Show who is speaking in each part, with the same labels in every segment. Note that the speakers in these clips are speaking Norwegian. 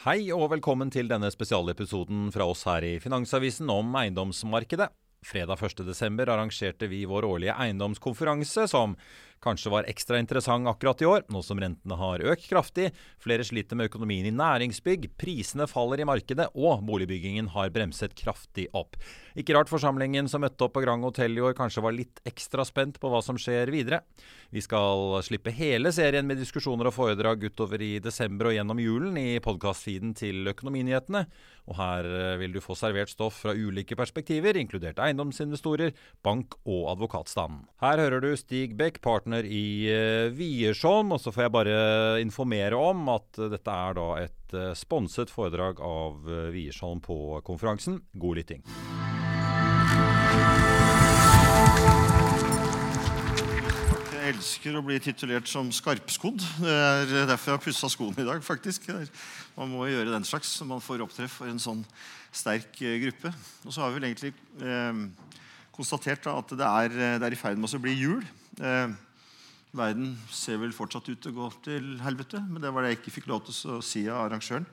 Speaker 1: Hei og velkommen til denne spesialepisoden fra oss her i Finansavisen om eiendomsmarkedet. Fredag 1.12 arrangerte vi vår årlige eiendomskonferanse, som kanskje var ekstra interessant akkurat i år, nå som rentene har økt kraftig, flere sliter med økonomien i næringsbygg, prisene faller i markedet og boligbyggingen har bremset kraftig opp. Ikke rart forsamlingen som møtte opp på Grand Hotel i år kanskje var litt ekstra spent på hva som skjer videre. Vi skal slippe hele serien med diskusjoner og foredrag utover i desember og gjennom julen i podkastfeeden til Økonominyhetene. Og her eh, vil du få servert stoff fra ulike perspektiver, inkludert eiendomsinvestorer, bank- og advokatstanden. Her hører du Stig Beck, partner i uh, Wiersholm, og så får jeg bare informere om at dette er da et uh, sponset foredrag av Wiersholm på konferansen. God lytting.
Speaker 2: Jeg elsker å bli titulert som skarpskodd. Det er derfor jeg har pussa skoene i dag. faktisk. Man må gjøre den slags man får opptreff for en sånn sterk eh, gruppe. Og så har vi vel egentlig eh, konstatert da, at det er, det er, i ferd med å bli jul. Eh, verden ser vel fortsatt ut til å gå til helvete, men det var det jeg ikke fikk lov til å si av arrangøren.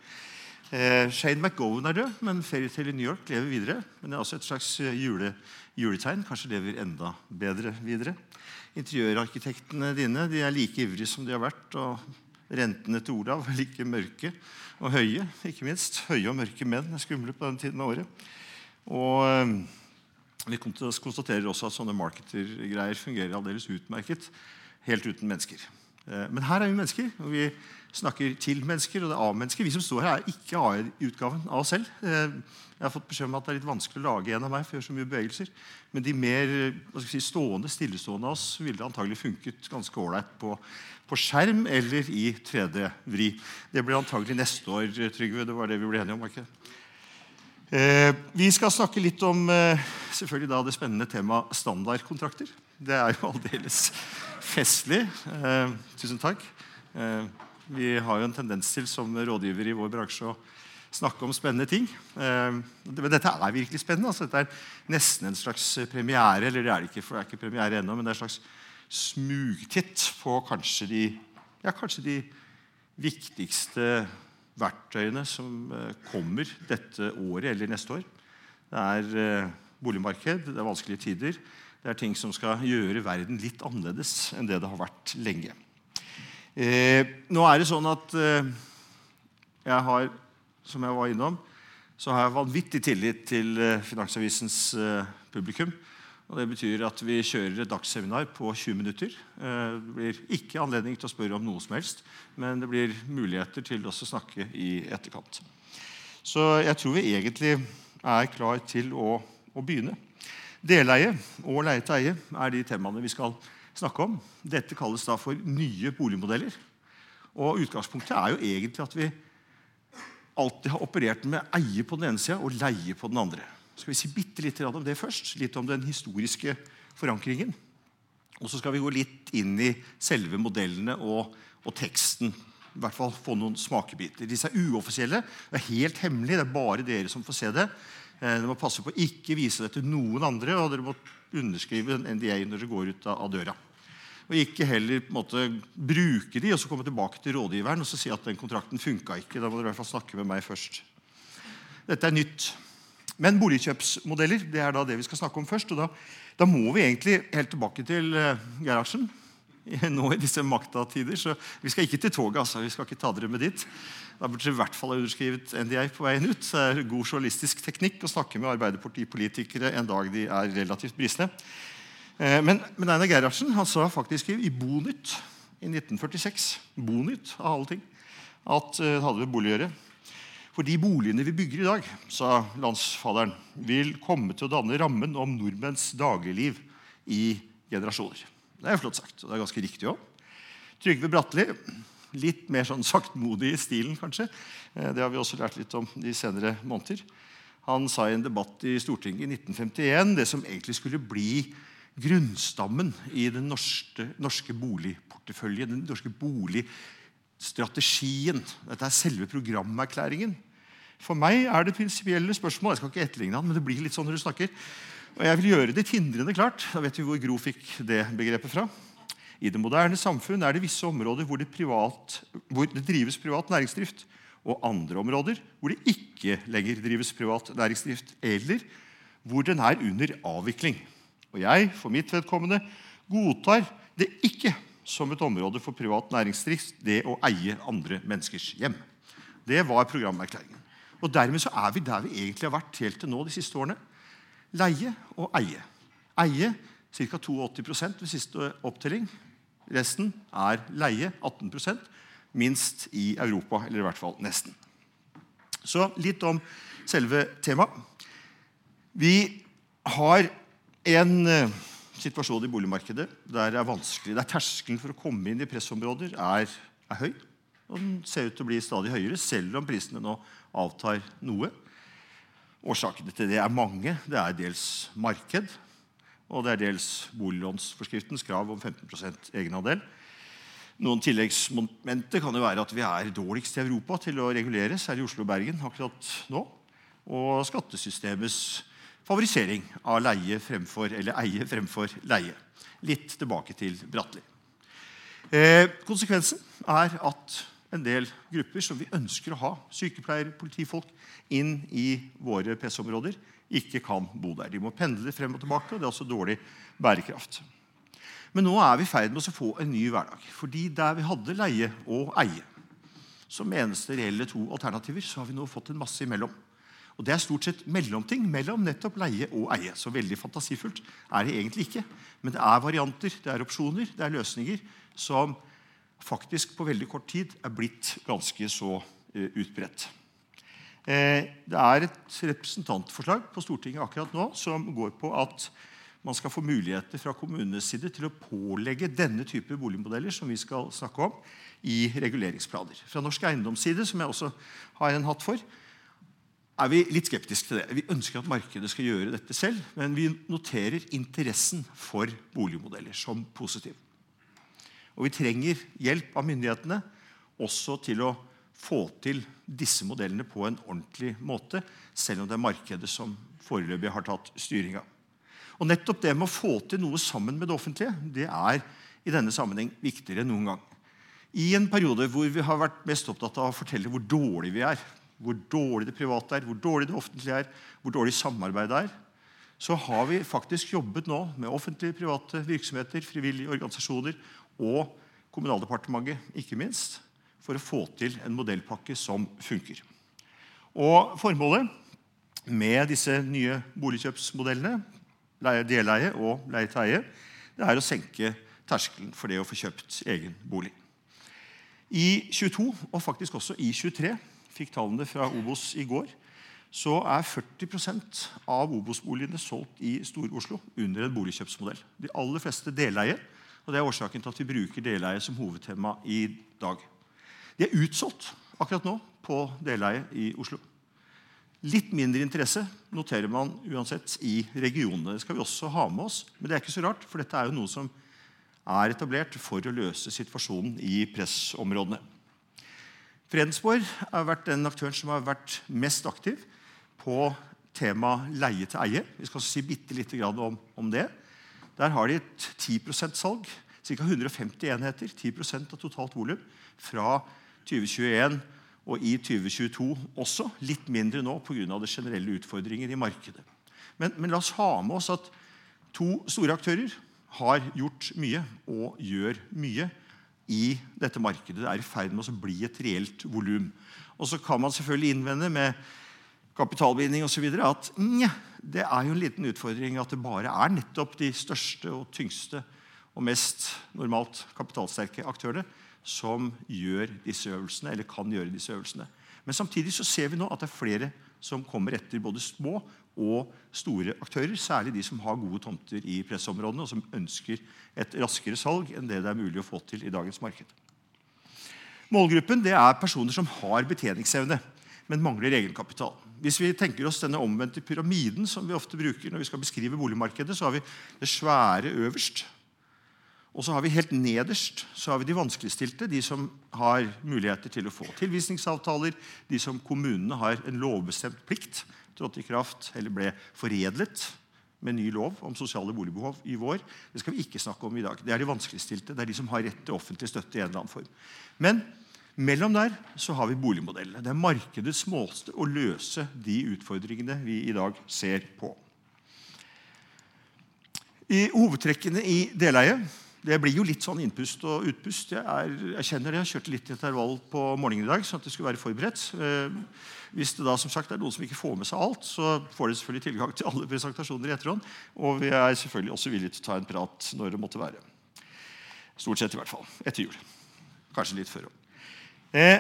Speaker 2: Eh, Shane McGowan er død, men Fairytale i New York lever videre. Men det er også et slags jule, juletegn. Kanskje lever enda bedre videre. Interiørarkitektene dine de er like ivrige som de har vært. Og rentene til Olav er like mørke og høye. Ikke minst høye og mørke menn er skumle på den tiden av året. Og eh, vi konstaterer også at sånne marketergreier fungerer aldeles utmerket helt uten mennesker. Eh, men her er vi mennesker, og vi snakker til mennesker, og det er av mennesker. Vi som står her, er ikke AI-utgaven av oss selv. Eh, jeg har fått beskjed om at det er litt vanskelig å lage en av meg, for jeg gjør så mye bevegelser. Men de mer si, stående, stillestående av oss ville antagelig funket ganske ålreit på, på, skjerm eller i 3D-vri. Det blir antagelig neste år, Trygve. Det var det vi ble enige om. ikke vi skal snakke litt om eh, selvfølgelig da det spennende temaet standardkontrakter. Det er jo aldeles festlig. Eh, tusen takk. Eh, vi har jo en tendens til som rådgiver i vår bransje å snakke om spennende ting. Eh, men dette er virkelig spennende. Altså, dette er nesten en slags premiere. Eller det er det ikke, for det er ikke premiere ennå, men det er en slags smugtitt på kanskje de, ja, kanskje de viktigste verktøyene som eh, kommer dette året eller neste år. Det er eh, boligmarked, det er vanskelige tider. Det er ting som skal gjøre verden litt annerledes enn det det har vært lenge. Eh, nå er det sånn at jeg har som jeg var innom, så har jeg vanvittig tillit til Finansavisens publikum. Og Det betyr at vi kjører et dagsseminar på 20 minutter. Eh, det blir ikke anledning til å spørre om noe som helst, men det blir muligheter til å snakke i etterkant. Så jeg tror vi egentlig er klar til å, å begynne. Deleie og leie til eie er de temaene vi skal snakke om. Dette kalles da for nye boligmodeller. Og Utgangspunktet er jo egentlig at vi alltid har operert med eie på den ene sida og leie på den andre. Skal vi si bitte litt om det først? Litt om den historiske forankringen. Og så skal vi gå litt inn i selve modellene og, og teksten. I hvert fall få noen smakebiter. Disse er uoffisielle. Det er helt hemmelig. Det er bare dere som får se det. Eh, dere må passe på å ikke vise det til noen andre, og dere må underskrive en NDA når dere går ut av døra. Og ikke heller måte, bruke de og så komme tilbake til rådgiveren og så si at den kontrakten funka ikke. Da må dere i hvert fall snakke med meg først. Dette er nytt. Men boligkjøpsmodeller det er da det vi skal snakke om først. og Da, da må vi egentlig helt tilbake til uh, Gerhardsen. nå i disse maktatider. Så vi skal ikke til toget. altså. Vi skal ikke ta dere med dit. Da burde dere i hvert fall ha underskrevet NDI på veien ut. Det er god journalistisk teknikk å snakke med Arbeiderpartipolitikere en dag de er relativt brisne. Eh, men, men Einar Gerhardsen han sa faktisk i Bonytt i 1946 Bonytt av alle ting, at eh, det hadde med bolig å gjøre. For de boligene vi bygger i dag, sa landsfaderen, vil komme til å danne rammen om nordmenns dagligliv i generasjoner. Det er flott sagt, og det er ganske riktig òg. Trygve Bratteli, litt mer sånn saktmodig i stilen, kanskje. Eh, det har vi også lært litt om de senere måneder. Han sa i en debatt i Stortinget i 1951 det som egentlig skulle bli grunnstammen i den norske, norske boligporteføljen, den norske boligstrategien. Dette er selve programerklæringen. For meg er det prinsipielle spørsmål Jeg skal ikke etterligne han, men det blir litt sånn når du snakker. Og jeg vil gjøre det tindrende klart. Da vet vi hvor Gro fikk det begrepet fra. I det moderne samfunn er det visse områder hvor det, privat, hvor det drives privat næringsdrift, og andre områder hvor det ikke lenger drives privat næringsdrift, eller hvor den er under avvikling. Og jeg, for mitt vedkommende, godtar det ikke som et område for privat næringsdrift, det å eie andre menneskers hjem. Det var programerklæringen. Og Dermed så er vi der vi egentlig har vært helt til nå de siste årene. Leie og eie. Eie ca. 82% ved siste opptelling. Resten er leie, 18% minst i Europa, eller i hvert fall nesten. Så litt om selve temaet. Vi har en uh, situasjon i boligmarkedet der det er vanskelig. Der terskelen for å komme inn i pressområder er, er høy. Og den ser ut til å bli stadig høyere, selv om prisene nå avtar noe. Årsakene til det er mange. Det er dels marked, og det er dels boliglånsforskriftens krav om 15% egenandel. Noen tilleggsmomenter kan jo være at vi er dårligst i Europa til å regulere, særlig Oslo og Bergen akkurat nå. Og skattesystemets favorisering av leie fremfor, eller eie fremfor leie. Litt tilbake til Bratli. Eh, konsekvensen er at en del grupper som vi ønsker å ha, sykepleiere, politifolk, inn i våre pressområder, ikke kan bo der. De må pendle frem og tilbake, og det er også dårlig bærekraft. Men nå er vi i ferd med å få en ny hverdag. Fordi der vi hadde leie og eie som eneste reelle to alternativer, så har vi nå fått en masse imellom. Og Det er stort sett mellomting mellom nettopp leie og eie. Så veldig fantasifullt er det egentlig ikke. Men det er varianter, det er opsjoner, det er løsninger som faktisk på veldig kort tid er blitt ganske så uh, utbredt. Eh, det er et representantforslag på Stortinget akkurat nå som går på at man skal få muligheter fra kommunenes side til å pålegge denne type boligmodeller som vi skal snakke om, i reguleringsplaner. Fra Norsk Eiendoms side, som jeg også har en hatt for, er vi litt skeptiske til det. Vi ønsker at markedet skal gjøre dette selv, men vi noterer interessen for boligmodeller som positiv. Og vi trenger hjelp av myndighetene også til å få til disse modellene på en ordentlig måte, selv om det er markedet som foreløpig har tatt styringa. Og nettopp det med å få til noe sammen med det offentlige det er i denne sammenheng viktigere enn noen gang. I en periode hvor vi har vært mest opptatt av å fortelle hvor dårlig vi er, hvor dårlig det private er, hvor dårlig det offentlige er, hvor dårlig samarbeidet er, så har vi faktisk jobbet nå med offentlige private virksomheter, frivillige organisasjoner og Kommunaldepartementet, ikke minst, for å få til en modellpakke som funker. Og Formålet med disse nye boligkjøpsmodellene, deleie og leie til eie, det er å senke terskelen for det å få kjøpt egen bolig. I 22, og faktisk også i 23, fikk tallene fra Obos i går, så er 40% av Obos-boligene solgt i Stor-Oslo under en boligkjøpsmodell. De aller fleste deleie, og det er årsaken til at vi bruker deleie som hovedtema i dag. De er utsolgt akkurat nå på deleie i Oslo. Litt mindre interesse noterer man uansett i regionene. Det skal vi også ha med oss, men det er ikke så rart, for dette er jo noe som er etablert for å løse situasjonen i pressområdene. Fredensborg har vært den aktøren som har vært mest aktiv på temaet leie til eie. Vi skal si bitte lite grann om, om, det. Der har de et 10 salg, ca. 150 enheter, 10% av totalt volum, fra 2021 og i 2022 også. Litt mindre nå pga. generelle utfordringer i markedet. Men, men, la oss ha med oss at to store aktører har gjort mye og gjør mye i dette markedet. Det er i ferd med å bli et reelt volum. Og så kan man selvfølgelig innvende med kapitalbinding osv. at nja, det er jo en liten utfordring at det bare er nettopp de største og tyngste og mest normalt kapitalsterke aktørene som gjør disse øvelsene, eller kan gjøre disse øvelsene. Men samtidig så ser vi nå at det er flere som kommer etter både små og store aktører. Særlig de som har gode tomter i pressområdene, og som ønsker et raskere salg enn det det er mulig å få til i dagens marked. Målgruppen er personer som har betjeningsevne, men mangler egenkapital. Hvis vi tenker oss denne omvendte pyramiden som vi ofte bruker når vi skal beskrive boligmarkedet, så har vi det svære øverst. Og så har vi helt nederst så har vi de vanskeligstilte, de som har muligheter til å få tilvisningsavtaler, de som kommunene har en lovbestemt plikt trådte i kraft, eller ble foredlet med ny lov om sosiale boligbehov i vår. Det skal vi ikke snakke om i dag. Det er de vanskeligstilte. Det er de som har rett til offentlig støtte i en eller annen form. Men mellom der så har vi boligmodellene. Det er markedets måte å løse de utfordringene vi i dag ser på. I hovedtrekkene i deleie det blir jo litt sånn innpust og utpust. Jeg, er, jeg kjenner det, jeg kjørte litt intervall på morgenen i dag. sånn at det skulle være forberedt. Eh, hvis det da som sagt er noen som ikke får med seg alt, så får de selvfølgelig tilgang til alle presentasjoner i etterhånd. Og vi er selvfølgelig også villige til å ta en prat når det måtte være. Stort sett i hvert fall. Etter jul. Kanskje litt før òg. Eh,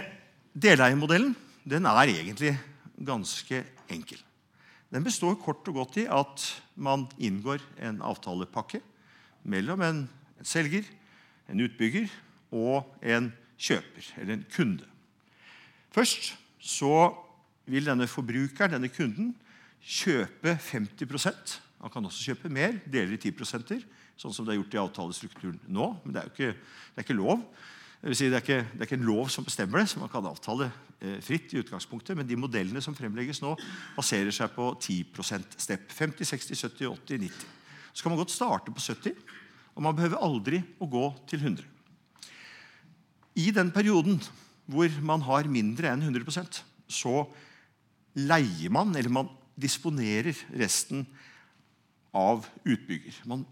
Speaker 2: Deleiermodellen den er egentlig ganske enkel. Den består kort og godt i at man inngår en avtalepakke mellom en en selger, en utbygger og en kjøper, eller en kunde. Først så vil denne forbrukeren, denne kunden, kjøpe 50% Han kan også kjøpe mer, deler i 10% sånn som det er gjort i avtalestrukturen nå. Men det er jo ikke, det er ikke lov. Det, si, det, er ikke, det, er ikke, en lov som bestemmer det, så man kan avtale eh, fritt. i utgangspunktet, Men de modellene som fremlegges nå, baserer seg på 10% step. 50, 60, 70, 80, 90. Så kan man godt starte på 70 og man behøver aldri å gå til 100. I den perioden hvor man har mindre enn 100% så leier man, eller man disponerer resten av utbygger. Man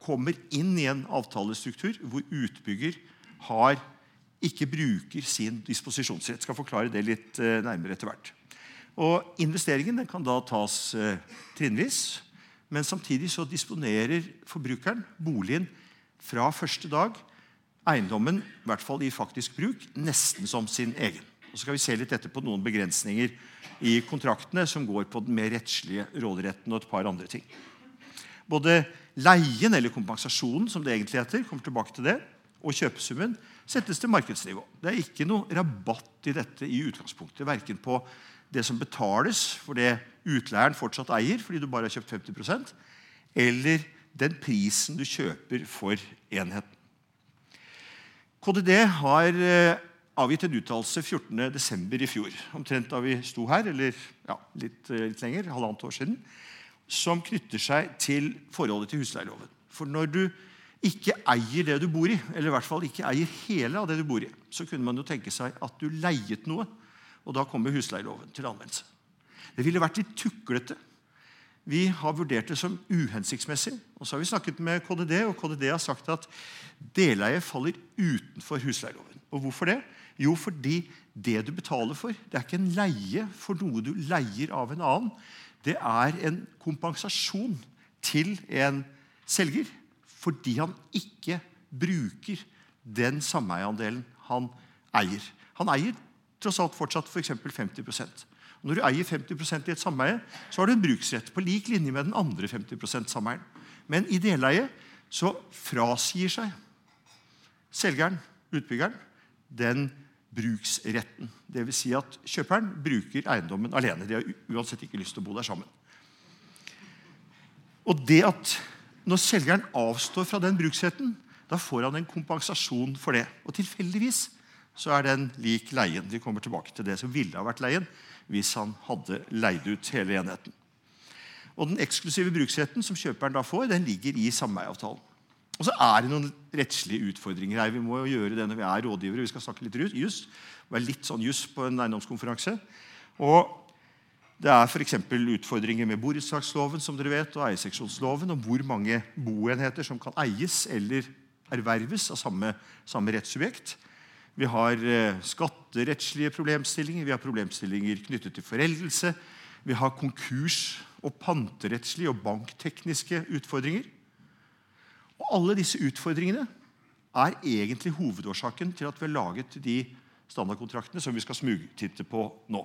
Speaker 2: kommer inn i en avtalestruktur hvor utbygger har, ikke bruker sin disposisjonsrett. Skal forklare det litt eh, nærmere etter hvert. Og Investeringen kan da tas eh, trinnvis. Men samtidig så disponerer forbrukeren boligen fra første dag, eiendommen i hvert fall i faktisk bruk, nesten som sin egen. Og så skal vi se litt etter på noen begrensninger i kontraktene som går på den mer rettslige råderetten og et par andre ting. Både leien, eller kompensasjonen, som det egentlig heter, kommer tilbake til det, og kjøpesummen settes til markedsnivå. Det er ikke noe rabatt i dette i utgangspunktet. Verken på det som betales for det utleieren fortsatt eier fordi du bare har kjøpt 50% eller den prisen du kjøper for enheten. KDD har eh, avgitt en uttalelse 14.12. i fjor, omtrent da vi sto her, eller ja, litt, eh, litt lenger, halvannet år siden, som knytter seg til forholdet til husleieloven. For når du ikke eier det du bor i, eller i hvert fall ikke eier hele av det du bor i, så kunne man jo tenke seg at du leiet noe, og da kommer husleieloven til anvendelse. Det ville vært litt tuklete. Vi har vurdert det som uhensiktsmessig. Og så har vi snakket med KDD, og KDD har sagt at deleie faller utenfor husleieloven. Og hvorfor det? Jo, fordi det du betaler for, det er ikke en leie for noe du leier av en annen. Det er en kompensasjon til en selger fordi han ikke bruker den sameieandelen han eier. Han eier tross alt fortsatt f.eks. For 50% når du eier 50% i et sameie, så har du en bruksrett på lik linje med den andre 50% sameieren. Men i deleie så frasier seg selgeren, utbyggeren, den bruksretten. Dvs. Si at kjøperen bruker eiendommen alene. De har uansett ikke lyst til å bo der sammen. Og det at Når selgeren avstår fra den bruksretten, da får han en kompensasjon for det. Og tilfeldigvis så er den lik leien. Vi kommer tilbake til det som ville ha vært leien hvis han hadde leid ut hele enheten. Og Den eksklusive bruksretten som kjøperen da får, den ligger i sameieavtalen. Og så er det noen rettslige utfordringer her. Vi må jo gjøre det når vi er rådgivere. Vi skal snakke litt jus. Være litt sånn jus på en eiendomskonferanse. Og Det er f.eks. utfordringer med borettslagsloven som dere vet, og eierseksjonsloven, og hvor mange boenheter som kan eies eller erverves av samme, samme rettssubjekt. Vi har eh, skatterettslige problemstillinger, vi har problemstillinger knyttet til foreldelse. Vi har konkurs- og panterettslige og banktekniske utfordringer. Og alle disse utfordringene er egentlig hovedårsaken til at vi har laget de standardkontraktene som vi skal smugtitte på nå.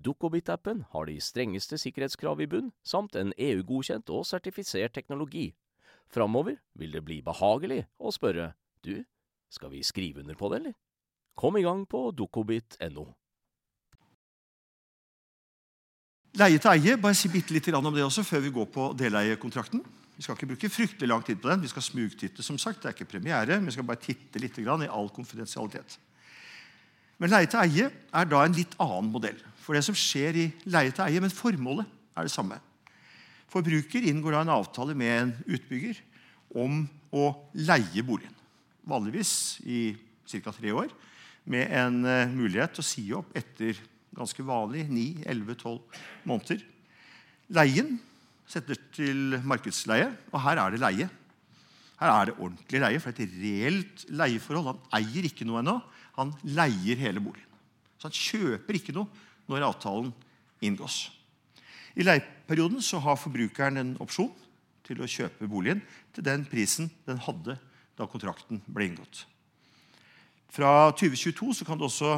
Speaker 3: Dukkobit-appen har de strengeste sikkerhetskrav i bunn, samt en EU-godkjent og sertifisert teknologi. Framover vil det bli behagelig å spørre du, skal vi skrive under på det, eller? Kom i gang på dukkobit.no.
Speaker 2: Leie til eie, bare si bitte litt om det også før vi går på deleiekontrakten. Vi skal ikke bruke fryktelig lang tid på den. Vi skal smugtitte, som sagt. Det er ikke premiere. Vi skal bare titte litt i all konfidensialitet. Men leie til eie er da en litt annen modell. For det som skjer i leie til eie, men formålet er det samme. Forbruker inngår da en avtale med en utbygger om å leie boligen. Vanligvis i ca. tre år, med en uh, mulighet til å si opp etter ganske vanlig 9-11-12 måneder. Leien setter til markedsleie, og her er det leie. Her er det ordentlig leie, for det er et reelt leieforhold. Han eier ikke noe ennå. Han leier hele boligen. Så han kjøper ikke noe når avtalen inngås. I leieperioden så har forbrukeren en opsjon til å kjøpe boligen til den prisen den hadde da kontrakten ble inngått. Fra 2022 så kan det også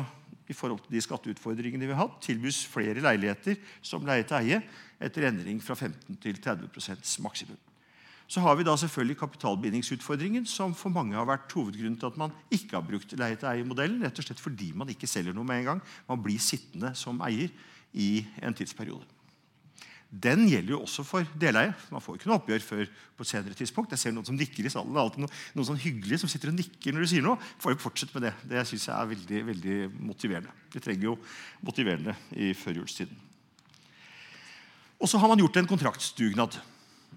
Speaker 2: i forhold til de skatteutfordringene vi har hatt, tilbys flere leiligheter som leie til eie etter endring fra 15 til 30% maksimum. Så har vi da selvfølgelig kapitalbindingsutfordringen, som for mange har vært hovedgrunnen til at man ikke har brukt leie-til-eie-modellen, rett og slett fordi man ikke selger noe med en gang. Man blir sittende som eier i en tidsperiode. Den gjelder jo også for deleie. Man får ikke noe oppgjør før på et senere tidspunkt. Jeg ser noen som nikker i salen. Det er alltid noen, noen sånn hyggelige som sitter og nikker når du sier noe. Får jo fortsette med det. Det synes jeg er veldig, veldig motiverende. Vi trenger jo motiverende i førjulstiden. Og så har man gjort en kontraktsdugnad.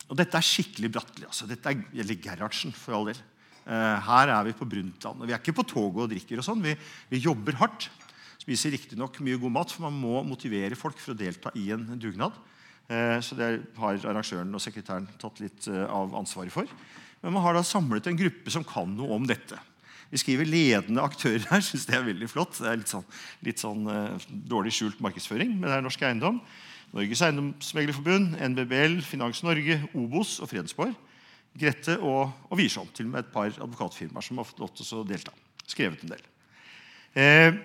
Speaker 2: Og dette er skikkelig Bratteli. Altså. Dette er, eller Gerhardsen, for all del. Uh, her er vi på Brundtland. Vi er ikke på toget og drikker. og sånn. Vi, vi, jobber hardt. Spiser riktignok mye god mat, for man må motivere folk for å delta i en dugnad. Uh, så det har arrangøren og sekretæren tatt litt uh, av ansvaret for. Men man har da samlet en gruppe som kan noe om dette. Vi skriver 'ledende aktører' her. Synes det er veldig flott. Det er litt sånn, litt sånn dårlig skjult markedsføring, men det er norsk eiendom. Norges Eiendomsmeglerforbund, NBBL, Finans Norge, Obos og Fredensborg. Grette og, og Wiersholm, til og med et par advokatfirmaer som har fått lov til å delta. Skrevet en del. Eh,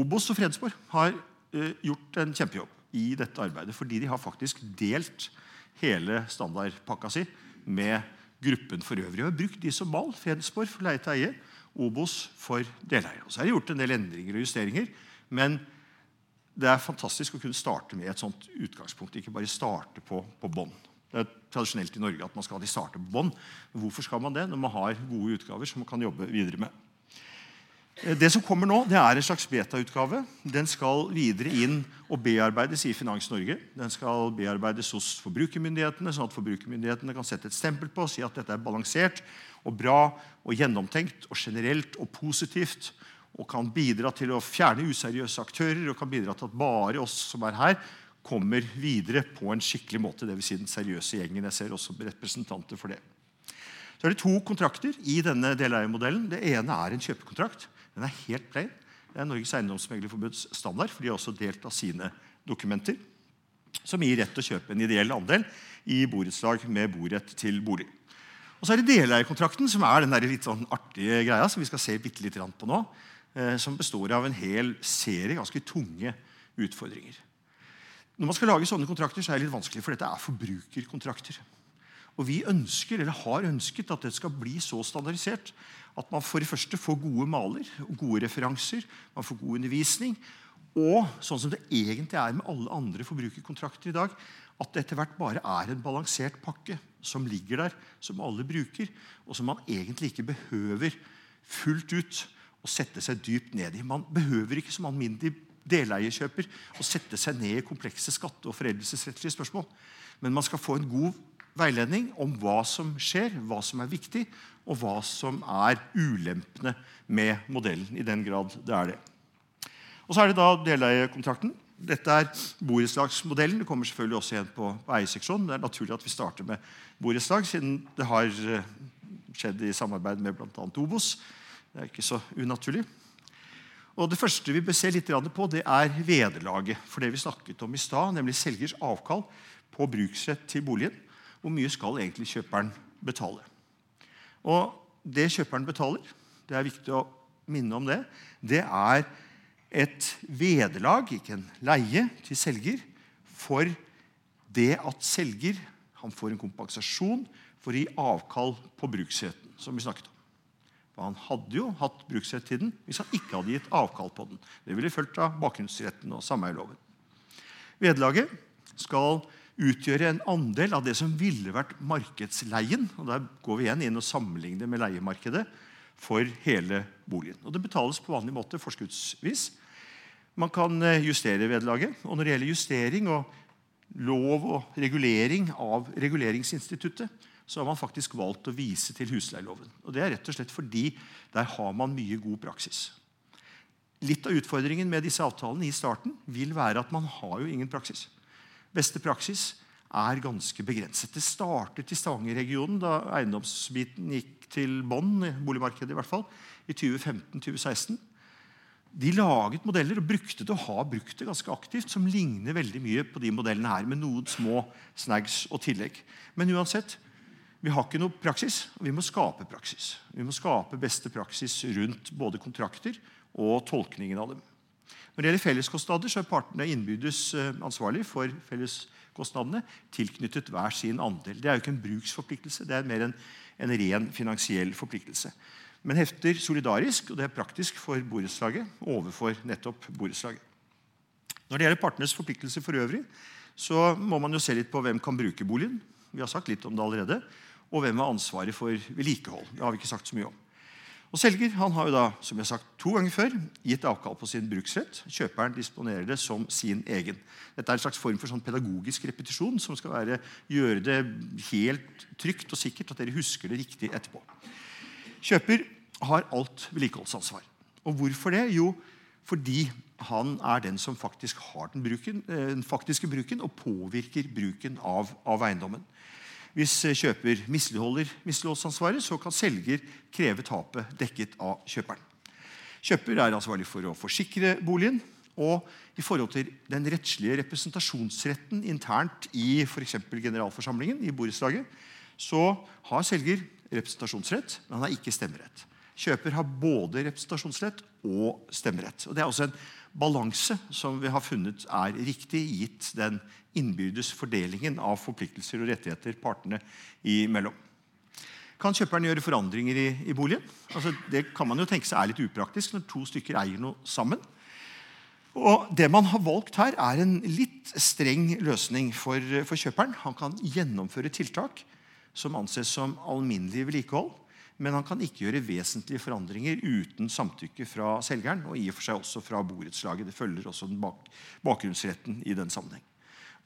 Speaker 2: Obos og Fredensborg har eh, gjort en kjempejobb i dette arbeidet. Fordi de har faktisk delt hele standardpakka si med gruppen for øvrig. Og har brukt de som mal. Fredensborg for leie til eie, Obos for deleie. Og så er det gjort en del endringer og justeringer. men det er fantastisk å kunne starte med et sånt utgangspunkt. Ikke bare starte på, på bånn. Det er tradisjonelt i Norge at man skal starte på bånn. Hvorfor skal man det når man har gode utgaver som man kan jobbe videre med? Eh, det som kommer nå, det er en slags beta-utgave. Den skal videre inn og bearbeides i Finans Norge. Den skal bearbeides hos forbrukermyndighetene, sånn at forbrukermyndighetene kan sette et stempel på og si at dette er balansert og bra og gjennomtenkt og generelt og positivt. Og kan bidra til å fjerne useriøse aktører og kan bidra til at bare oss som er her, kommer videre på en skikkelig måte. Dvs. Si den seriøse gjengen. Jeg ser også representanter for det. Så er det to kontrakter i denne deleiermodellen. Det ene er en kjøpekontrakt. Den er helt plain. Det er Norges Eiendomsmeglerforbunds standard, for de har også delt av sine dokumenter, som gir rett til å kjøpe en ideell andel i borettslag med borett til bolig. Og så er det deleierkontrakten, som er den der litt sånn artige greia som vi skal se litt på nå, som består av en hel serie ganske tunge utfordringer. Når man skal lage sånne kontrakter, så er det litt vanskelig, for dette er forbrukerkontrakter. Og vi ønsker, eller har ønsket at det skal bli så standardisert at man for det første får gode maler og gode referanser, man får god undervisning, og sånn som det egentlig er med alle andre forbrukerkontrakter i dag, at det etter hvert bare er en balansert pakke som ligger der, som alle bruker, og som man egentlig ikke behøver fullt ut å sette seg dypt ned i. Man behøver ikke som alminnelig deleierkjøper å sette seg ned i komplekse skatte- og foreldelsesrettslige spørsmål. Men man skal få en god veiledning om hva som skjer, hva som er viktig, og hva som er ulempene med modellen. i den grad det er det. Og Så er det da deleierkontrakten. Dette er borettslagsmodellen. Det kommer selvfølgelig også igjen på, på eierseksjonen. Det er naturlig at vi starter med borettslag, siden det har eh, skjedd i samarbeid med bl.a. Obos. Det er ikke så unaturlig. Og Det første vi bør se litt på, det er vederlaget for det vi snakket om i stad, nemlig selgers avkall på bruksrett til boligen. Hvor mye skal egentlig kjøperen betale? Og det kjøperen betaler, det er viktig å minne om det, det er et vederlag, ikke en leie, til selger for det at selger han får en kompensasjon for å gi avkall på bruksretten. som vi snakket om. Han hadde jo hatt bruksrett til den hvis han ikke hadde gitt avkall på den. Det ville fulgt av bakgrunnsretten og sameierloven. Vederlaget skal utgjøre en andel av det som ville vært markedsleien. og Der går vi igjen inn og sammenligner med leiemarkedet for hele boligen. Og Det betales på vanlig måte forskuddsvis. Man kan eh, justere vederlaget. Og når det gjelder justering og lov og regulering av reguleringsinstituttet, så har man faktisk valgt å vise til husleieloven. Og Det er rett og slett fordi der har man mye god praksis. Litt av utfordringen med disse avtalene i starten vil være at man har jo ingen praksis beste praksis er ganske begrenset. Det startet i Stavanger-regionen da eiendomsbiten gikk til bånn, boligmarkedet i hvert fall, i 2015-2016. De laget modeller og brukte det og har brukt det ganske aktivt, som ligner veldig mye på de modellene her, med noen små snags og tillegg. Men uansett, vi har ikke noe praksis, og vi må skape praksis. Vi må skape beste praksis rundt både kontrakter og tolkningen av dem. Når det gjelder felleskostnader, så er partene innbyrdes eh, ansvarlig for felleskostnadene tilknyttet hver sin andel. Det er jo ikke en bruksforpliktelse, det er mer en, en ren finansiell forpliktelse. Men hefter solidarisk, og det er praktisk for borettslaget overfor nettopp borettslaget. Når det gjelder partenes forpliktelser for øvrig, så må man jo se litt på hvem kan bruke boligen. Vi har sagt litt om det allerede. Og hvem har ansvaret for vedlikehold. Det har vi ikke sagt så mye om. Og Selger han har jo da, som jeg har sagt to ganger før, gitt avkall på sin bruksrett. Kjøperen disponerer det som sin egen. Dette er en slags form for sånn pedagogisk repetisjon som skal være, gjøre det helt trygt og sikkert at dere husker det riktig etterpå. Kjøper har alt vedlikeholdsansvar. Og hvorfor det? Jo, fordi han er den som faktisk har den, bruken, eh, den faktiske bruken og påvirker bruken av, av eiendommen. Hvis eh, kjøper misligholder misligholdsansvaret, så kan selger kreve tapet dekket av kjøperen. Kjøper er ansvarlig for å forsikre boligen. Og i forhold til den rettslige representasjonsretten internt i f.eks. generalforsamlingen i borettslaget, så har selger representasjonsrett, men han har ikke stemmerett. Kjøper har både representasjonsrett og stemmerett. Og Det er også en balanse som vi har funnet er riktig, gitt den innbyrdes fordelingen av forpliktelser og rettigheter partene imellom. Kan kjøperen gjøre forandringer i, i boligen? Altså, det kan man jo tenke seg er litt upraktisk når to stykker eier noe sammen. Og Det man har valgt her, er en litt streng løsning for, for kjøperen. Han kan gjennomføre tiltak som anses som alminnelig vedlikehold Men han kan ikke gjøre vesentlige forandringer uten samtykke fra selgeren. Og i og for seg også fra borettslaget. Det følger også den bak bakgrunnsretten i den sammenheng.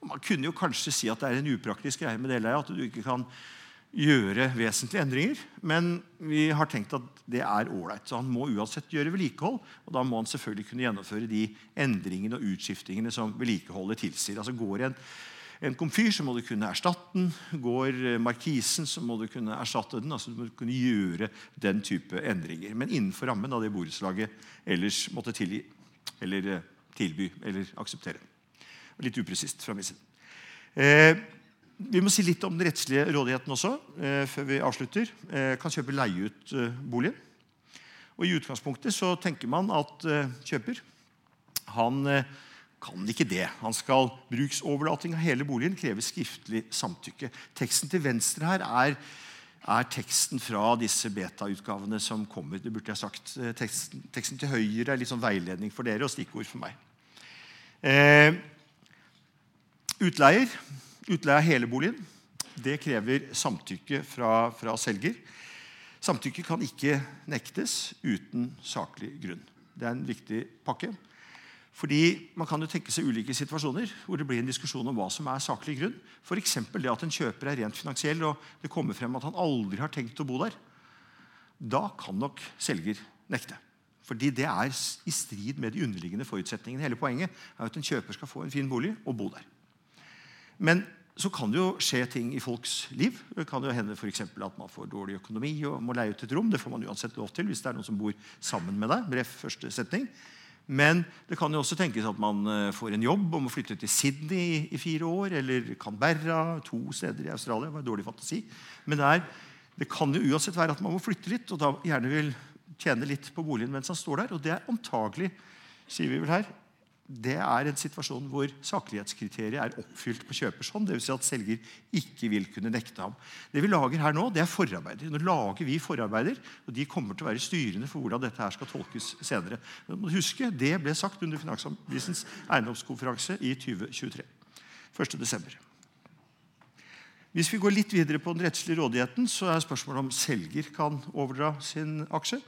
Speaker 2: Man kunne jo kanskje si at det er en upraktisk greie med deleie. At du ikke kan gjøre vesentlige endringer. Men vi har tenkt at det er ålreit. Så han må uansett gjøre vedlikehold. Og da må han selvfølgelig kunne gjennomføre de endringene og utskiftingene som vedlikeholdet tilsier. Altså Går en, en komfyr, så må du kunne erstatte den. Går markisen, så må du kunne erstatte den. altså Du må kunne gjøre den type endringer. Men innenfor rammen av det borettslaget ellers måtte tilgi, eller eh, tilby eller akseptere. Litt upresist fra min side. Eh, vi må si litt om den rettslige rådigheten også. Eh, før vi avslutter. Eh, kan kjøpe leie ut eh, boligen. Og I utgangspunktet så tenker man at eh, kjøper han eh, kan ikke det. Han skal Bruksoverlating av hele boligen krever skriftlig samtykke. Teksten til venstre her er, er teksten fra disse beta-utgavene som kommer. det burde jeg sagt. Eh, teksten, teksten, til høyre er litt sånn veiledning for dere og stikkord for meg. utleier Utleie av hele boligen det krever samtykke fra, fra, selger. Samtykke kan ikke nektes uten saklig grunn. Det er en viktig pakke. Fordi Man kan jo tenke seg ulike situasjoner hvor det blir en diskusjon om hva som er saklig grunn. F.eks. det at en kjøper er rent finansiell, og det kommer frem at han aldri har tenkt å bo der. Da kan nok selger nekte. Fordi det er i strid med de underliggende forutsetningene. Hele poenget er at en kjøper skal få en fin bolig og bo der. Men så kan det jo skje ting i folks liv. Det kan jo hende for at man får dårlig økonomi og må leie ut et rom. Det får man uansett lov til hvis det er noen som bor sammen med deg. Bref første setning. Men det kan jo også tenkes at man eh, får en jobb og må flytte til Sydney i fire år. Eller Canberra, to steder i Australia. Det var dårlig fantasi. Men det, er, det kan jo uansett være at man må flytte litt, og da gjerne vil tjene litt på boligen mens han står der. Og det er antagelig sier vi vel her, det er en situasjon hvor saklighetskriteriet er oppfylt på kjøpers hånd. Dvs. Si at selger ikke vil kunne nekte ham. Det vi lager her nå, det er forarbeider. Nå lager vi forarbeider, og De kommer til å være styrende for hvordan dette her skal tolkes senere. Men huske, Det ble sagt under Finansavisens eiendomskonferanse i 2023. 1.12. Hvis vi går litt videre på den rettslige rådigheten, så er spørsmålet om selger kan overdra sin aksje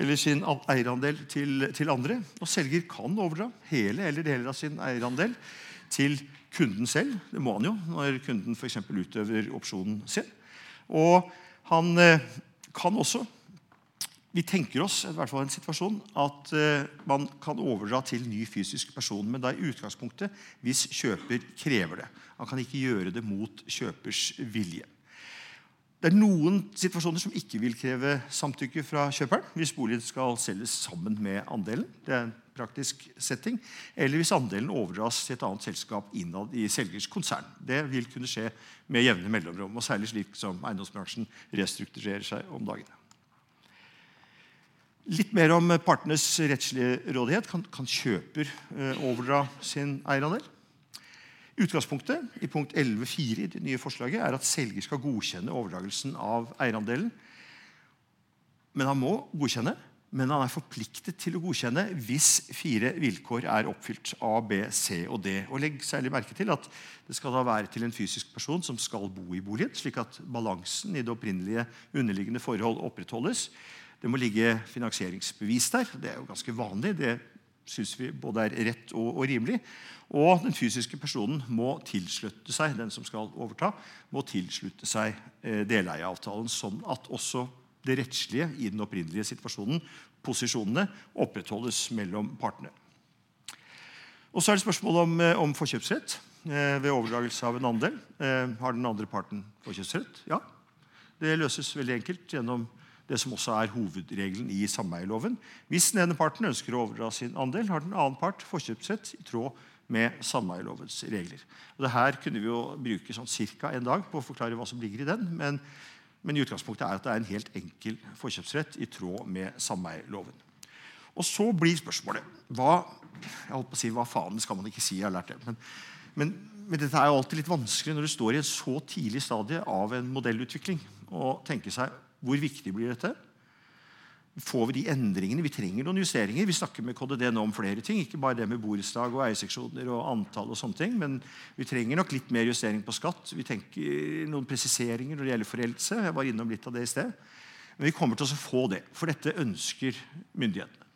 Speaker 2: eller sin eierandel til, til, andre. Og selger kan overdra hele eller deler av sin eierandel til kunden selv. Det må han jo når kunden f.eks. utøver opsjonen sin. Og han eh, kan også Vi tenker oss i hvert fall en situasjon at eh, man kan overdra til ny fysisk person, men da i utgangspunktet hvis kjøper krever det. Han kan ikke gjøre det mot kjøpers vilje. Det er noen situasjoner som ikke vil kreve samtykke fra kjøperen hvis boligen skal selges sammen med andelen. Det er en praktisk setting. Eller hvis andelen overdras til et annet selskap innad i selgers konsern. Det vil kunne skje med jevne mellomrom, og særlig slik som eiendomsbransjen restrukturerer seg om dagene. Litt mer om partenes rettslige rådighet. Kan, kan kjøper eh, overdra sin eierandel? Utgangspunktet i punkt 11.4 i det nye forslaget er at selger skal godkjenne overdragelsen av eierandelen. Men han må godkjenne, men han er forpliktet til å godkjenne hvis fire vilkår er oppfylt. A, B, C og D. Og Legg særlig merke til at det skal da være til en fysisk person som skal bo i boligen, slik at balansen i det opprinnelige underliggende forhold opprettholdes. Det må ligge finansieringsbevis der. Det er jo ganske vanlig. Det syns vi både er rett og, og, rimelig. Og den fysiske personen må tilslutte seg den som skal overta, må tilslutte seg eh, deleieavtalen, sånn at også det rettslige i den opprinnelige situasjonen, posisjonene, opprettholdes mellom partene. Og Så er det spørsmål om, eh, om forkjøpsrett eh, ved overdragelse av en andel. Eh, har den andre parten forkjøpsrett? Ja. Det løses veldig enkelt gjennom det som også er hovedregelen i sameieloven. Hvis den ene parten ønsker å overdra sin andel, har den annen part forkjøpsrett i tråd med sameielovens regler. Og det her kunne vi jo bruke sånn ca. en dag på å forklare hva som ligger i den. Men, men, i utgangspunktet er at det er en helt enkel forkjøpsrett i tråd med sameieloven. Og så blir spørsmålet hva, jeg holdt på å si, hva faen skal man ikke si. jeg har lært det, men, men, men dette er jo alltid litt vanskelig når du står i et så tidlig stadie av en modellutvikling. og tenke seg hvor viktig blir dette? Får vi de endringene? Vi trenger noen justeringer. Vi snakker med KDD nå om flere ting. Ikke bare det med borettslag og eierseksjoner og antall. og sånne ting, Men vi trenger nok litt mer justering på skatt. Vi tenker noen presiseringer når det gjelder foreldelse. Jeg var innom litt av det i sted. Men vi kommer til å få det, for dette ønsker myndighetene.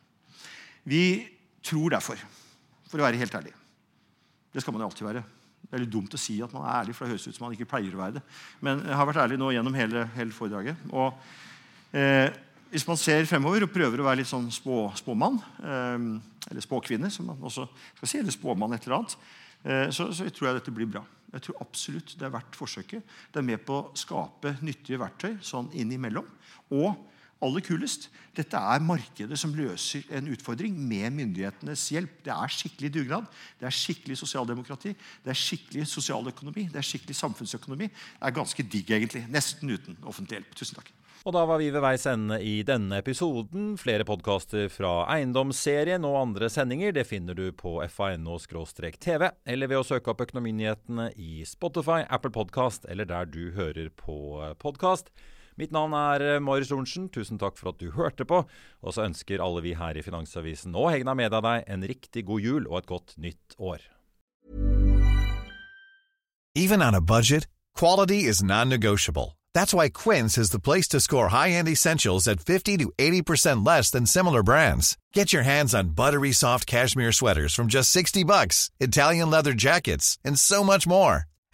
Speaker 2: Vi tror derfor, for å være helt ærlig Det skal man jo alltid være. Det er litt dumt å si at man er ærlig, for det høres ut som man ikke pleier å være det. Men jeg har vært ærlig nå gjennom hele, hele foredraget. Og eh, hvis man ser fremover og prøver å være litt sånn spå, spåmann, eh, eller spåkvinne, som man også skal si, eller spåmann et eller annet, eh, så, så tror jeg dette blir bra. Jeg tror absolutt det er verdt forsøket. Det er med på å skape nyttige verktøy sånn innimellom. Og aller kulest, dette er markedet som løser en utfordring med myndighetenes hjelp. Det er skikkelig dugnad, det er skikkelig sosialdemokrati, det er skikkelig sosialøkonomi, det er skikkelig samfunnsøkonomi. Det er ganske digg, egentlig. Nesten uten offentlig hjelp. Tusen takk.
Speaker 1: Og da var vi ved veis ende i denne episoden. Flere podkaster fra Eiendomsserien og andre sendinger det finner du på fa.no-tv, eller ved å søke opp Økonominyhetene i Spotify, Apple Podkast eller der du hører på podkast. Mitt navn er Marius Lorentzen. Tusen takk for at du hørte på. Og så ønsker alle vi her i Finansavisen og Hegna Media deg en riktig god jul og et godt nytt år.
Speaker 4: Even on a budget, quality is non-negotiable. That's why Quince is the place to score high-end essentials at 50 to 80% less than similar brands. Get your hands on buttery soft cashmere sweaters from just 60 bucks, Italian leather jackets, and so much more.